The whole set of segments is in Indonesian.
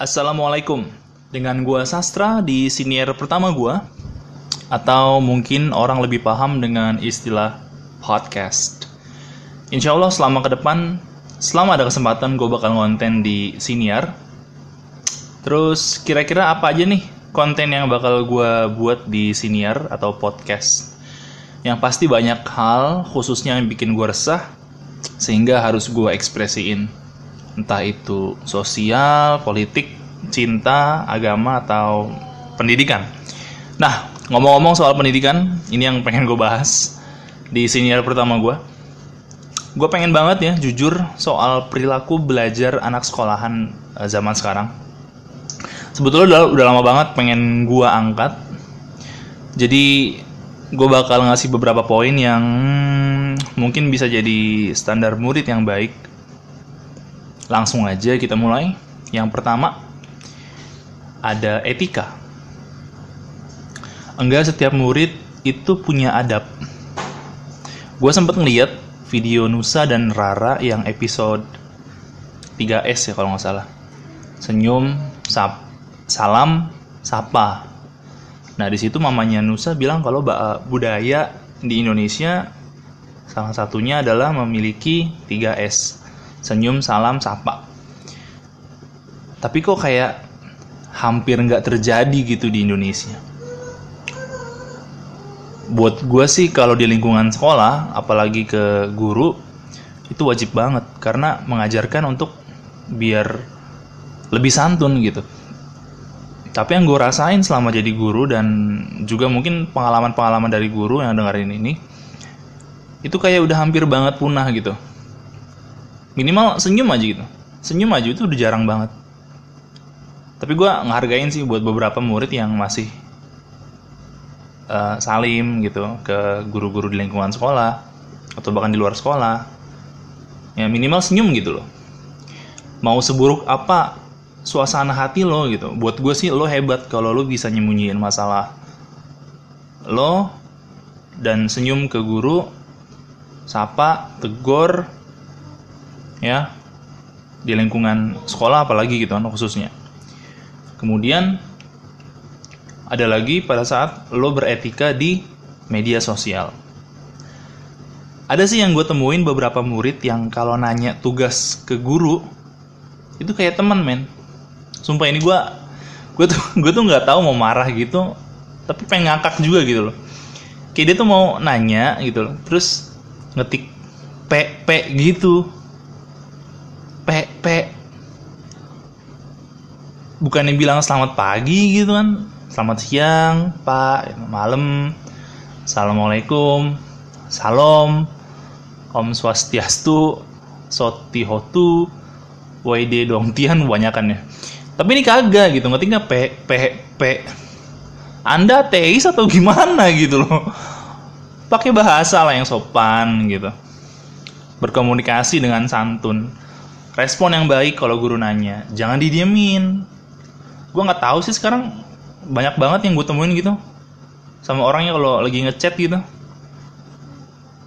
Assalamualaikum. Dengan gua Sastra di senior pertama gua atau mungkin orang lebih paham dengan istilah podcast. Insya Allah selama ke depan, selama ada kesempatan gue bakal ngonten di senior. Terus kira-kira apa aja nih konten yang bakal gue buat di senior atau podcast? Yang pasti banyak hal khususnya yang bikin gue resah sehingga harus gue ekspresiin entah itu sosial, politik, cinta, agama atau pendidikan. Nah, ngomong-ngomong soal pendidikan, ini yang pengen gue bahas di senior pertama gue. Gue pengen banget ya jujur soal perilaku belajar anak sekolahan eh, zaman sekarang. Sebetulnya udah, udah lama banget pengen gue angkat. Jadi gue bakal ngasih beberapa poin yang hmm, mungkin bisa jadi standar murid yang baik. Langsung aja kita mulai. Yang pertama ada etika. Enggak setiap murid itu punya adab. Gue sempet ngeliat video Nusa dan Rara yang episode 3S ya kalau nggak salah. Senyum, sap, salam, sapa. Nah di situ mamanya Nusa bilang kalau budaya di Indonesia salah satunya adalah memiliki 3S. Senyum, salam, sapa. Tapi kok kayak hampir nggak terjadi gitu di Indonesia. Buat gue sih kalau di lingkungan sekolah, apalagi ke guru, itu wajib banget karena mengajarkan untuk biar lebih santun gitu tapi yang gue rasain selama jadi guru dan juga mungkin pengalaman-pengalaman dari guru yang dengerin ini itu kayak udah hampir banget punah gitu minimal senyum aja gitu. Senyum aja itu udah jarang banget. Tapi gue ngehargain sih buat beberapa murid yang masih uh, salim gitu ke guru-guru di lingkungan sekolah atau bahkan di luar sekolah. Ya minimal senyum gitu loh. Mau seburuk apa suasana hati lo gitu. Buat gue sih lo hebat kalau lo bisa nyembunyiin masalah lo dan senyum ke guru sapa tegur ya di lingkungan sekolah apalagi gitu kan khususnya. Kemudian ada lagi pada saat lo beretika di media sosial. Ada sih yang gue temuin beberapa murid yang kalau nanya tugas ke guru itu kayak temen men. Sumpah ini gue gue tuh gue tuh nggak tahu mau marah gitu tapi pengen ngakak juga gitu loh. Kayak dia tuh mau nanya gitu loh terus ngetik p p gitu p p bukannya bilang selamat pagi gitu kan? Selamat siang pak malam. Assalamualaikum. Salam. Om swastiastu sotihotu wd dongtian banyakan ya. Tapi ini kagak gitu ngerti nggak? P p p anda teis atau gimana gitu loh? Pakai bahasa lah yang sopan gitu. Berkomunikasi dengan santun. Respon yang baik kalau guru nanya. Jangan didiemin gue nggak tahu sih sekarang banyak banget yang gue temuin gitu sama orangnya kalau lagi ngechat gitu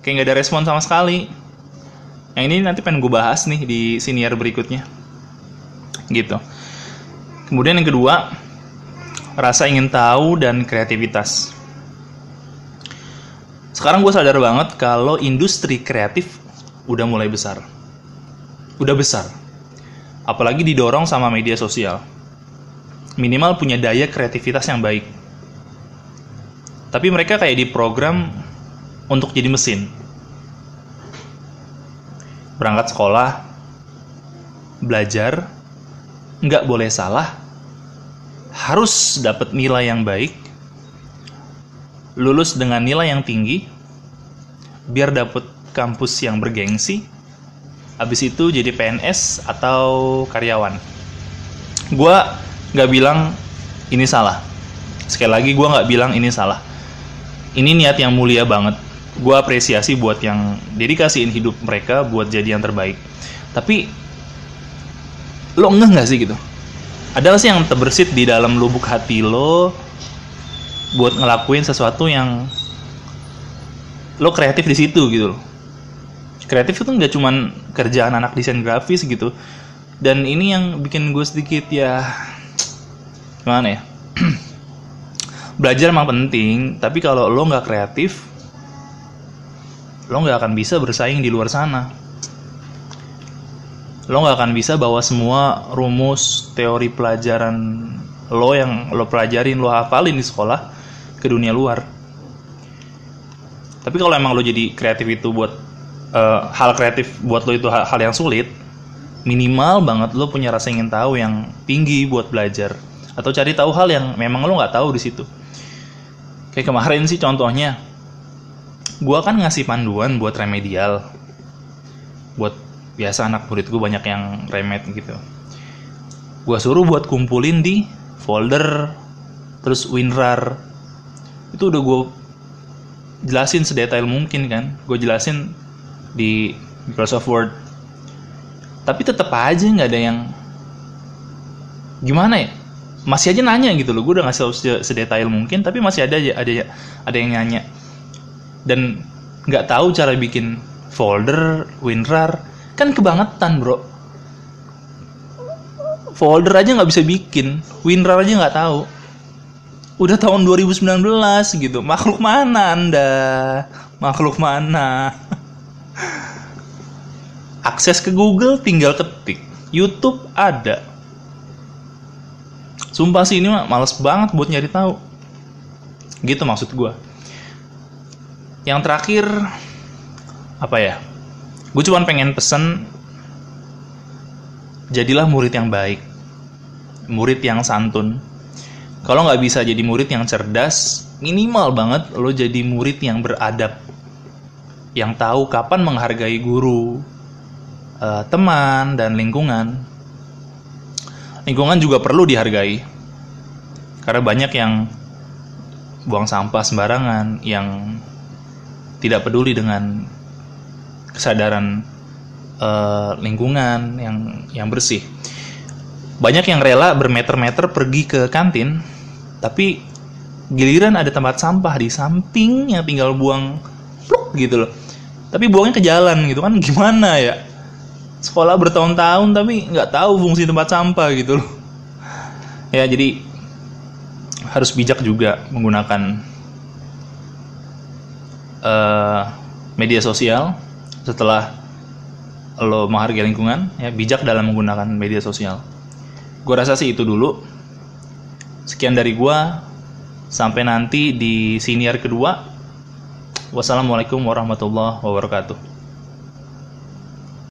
kayak nggak ada respon sama sekali yang ini nanti pengen gue bahas nih di senior berikutnya gitu Kemudian yang kedua, rasa ingin tahu dan kreativitas. Sekarang gue sadar banget kalau industri kreatif udah mulai besar. Udah besar. Apalagi didorong sama media sosial. Minimal punya daya kreativitas yang baik. Tapi mereka kayak di program untuk jadi mesin. Berangkat sekolah, belajar, nggak boleh salah, harus dapat nilai yang baik, lulus dengan nilai yang tinggi, biar dapat kampus yang bergengsi, habis itu jadi PNS atau karyawan. Gua nggak bilang ini salah. Sekali lagi gue nggak bilang ini salah. Ini niat yang mulia banget. Gue apresiasi buat yang dedikasiin hidup mereka buat jadi yang terbaik. Tapi lo ngeh nggak sih gitu ada sih yang terbersit di dalam lubuk hati lo buat ngelakuin sesuatu yang lo kreatif di situ gitu loh kreatif itu nggak cuman kerjaan anak desain grafis gitu dan ini yang bikin gue sedikit ya gimana ya? Belajar emang penting tapi kalau lo nggak kreatif lo nggak akan bisa bersaing di luar sana. Lo nggak akan bisa bawa semua rumus teori pelajaran lo yang lo pelajarin lo hafalin di sekolah ke dunia luar. Tapi kalau emang lo jadi kreatif itu buat uh, hal kreatif buat lo itu hal, hal yang sulit minimal banget lo punya rasa ingin tahu yang tinggi buat belajar atau cari tahu hal yang memang lo nggak tahu di situ. Kayak kemarin sih contohnya gue kan ngasih panduan buat remedial. Buat biasa anak murid gue banyak yang remed gitu. Gue suruh buat kumpulin di folder terus WinRAR. Itu udah gue jelasin sedetail mungkin kan. Gue jelasin di Microsoft Word. Tapi tetap aja nggak ada yang gimana ya masih aja nanya gitu loh. Gue udah ngasih sedetail mungkin tapi masih ada aja ada ada yang nanya. Dan nggak tahu cara bikin folder WinRAR. Kan kebangetan bro. Folder aja nggak bisa bikin. WinRAR aja nggak tahu. Udah tahun 2019 gitu. Makhluk mana anda? Makhluk mana? Akses ke Google tinggal ketik. YouTube ada sumpah sih ini mah males banget buat nyari tahu. Gitu maksud gue yang terakhir apa ya? Gue cuma pengen pesen jadilah murid yang baik murid yang santun. Kalau nggak bisa jadi murid yang cerdas minimal banget lo jadi murid yang beradab yang tahu kapan menghargai guru uh, teman dan lingkungan. Lingkungan juga perlu dihargai. Karena banyak yang buang sampah sembarangan, yang tidak peduli dengan kesadaran uh, lingkungan yang yang bersih. Banyak yang rela bermeter-meter pergi ke kantin, tapi giliran ada tempat sampah di samping yang tinggal buang pluk gitu loh. Tapi buangnya ke jalan gitu kan gimana ya? Sekolah bertahun-tahun tapi nggak tahu fungsi tempat sampah gitu loh. Ya jadi harus bijak juga menggunakan uh, media sosial setelah lo menghargai lingkungan ya bijak dalam menggunakan media sosial. Gue rasa sih itu dulu. Sekian dari gue sampai nanti di senior kedua. Wassalamualaikum warahmatullahi wabarakatuh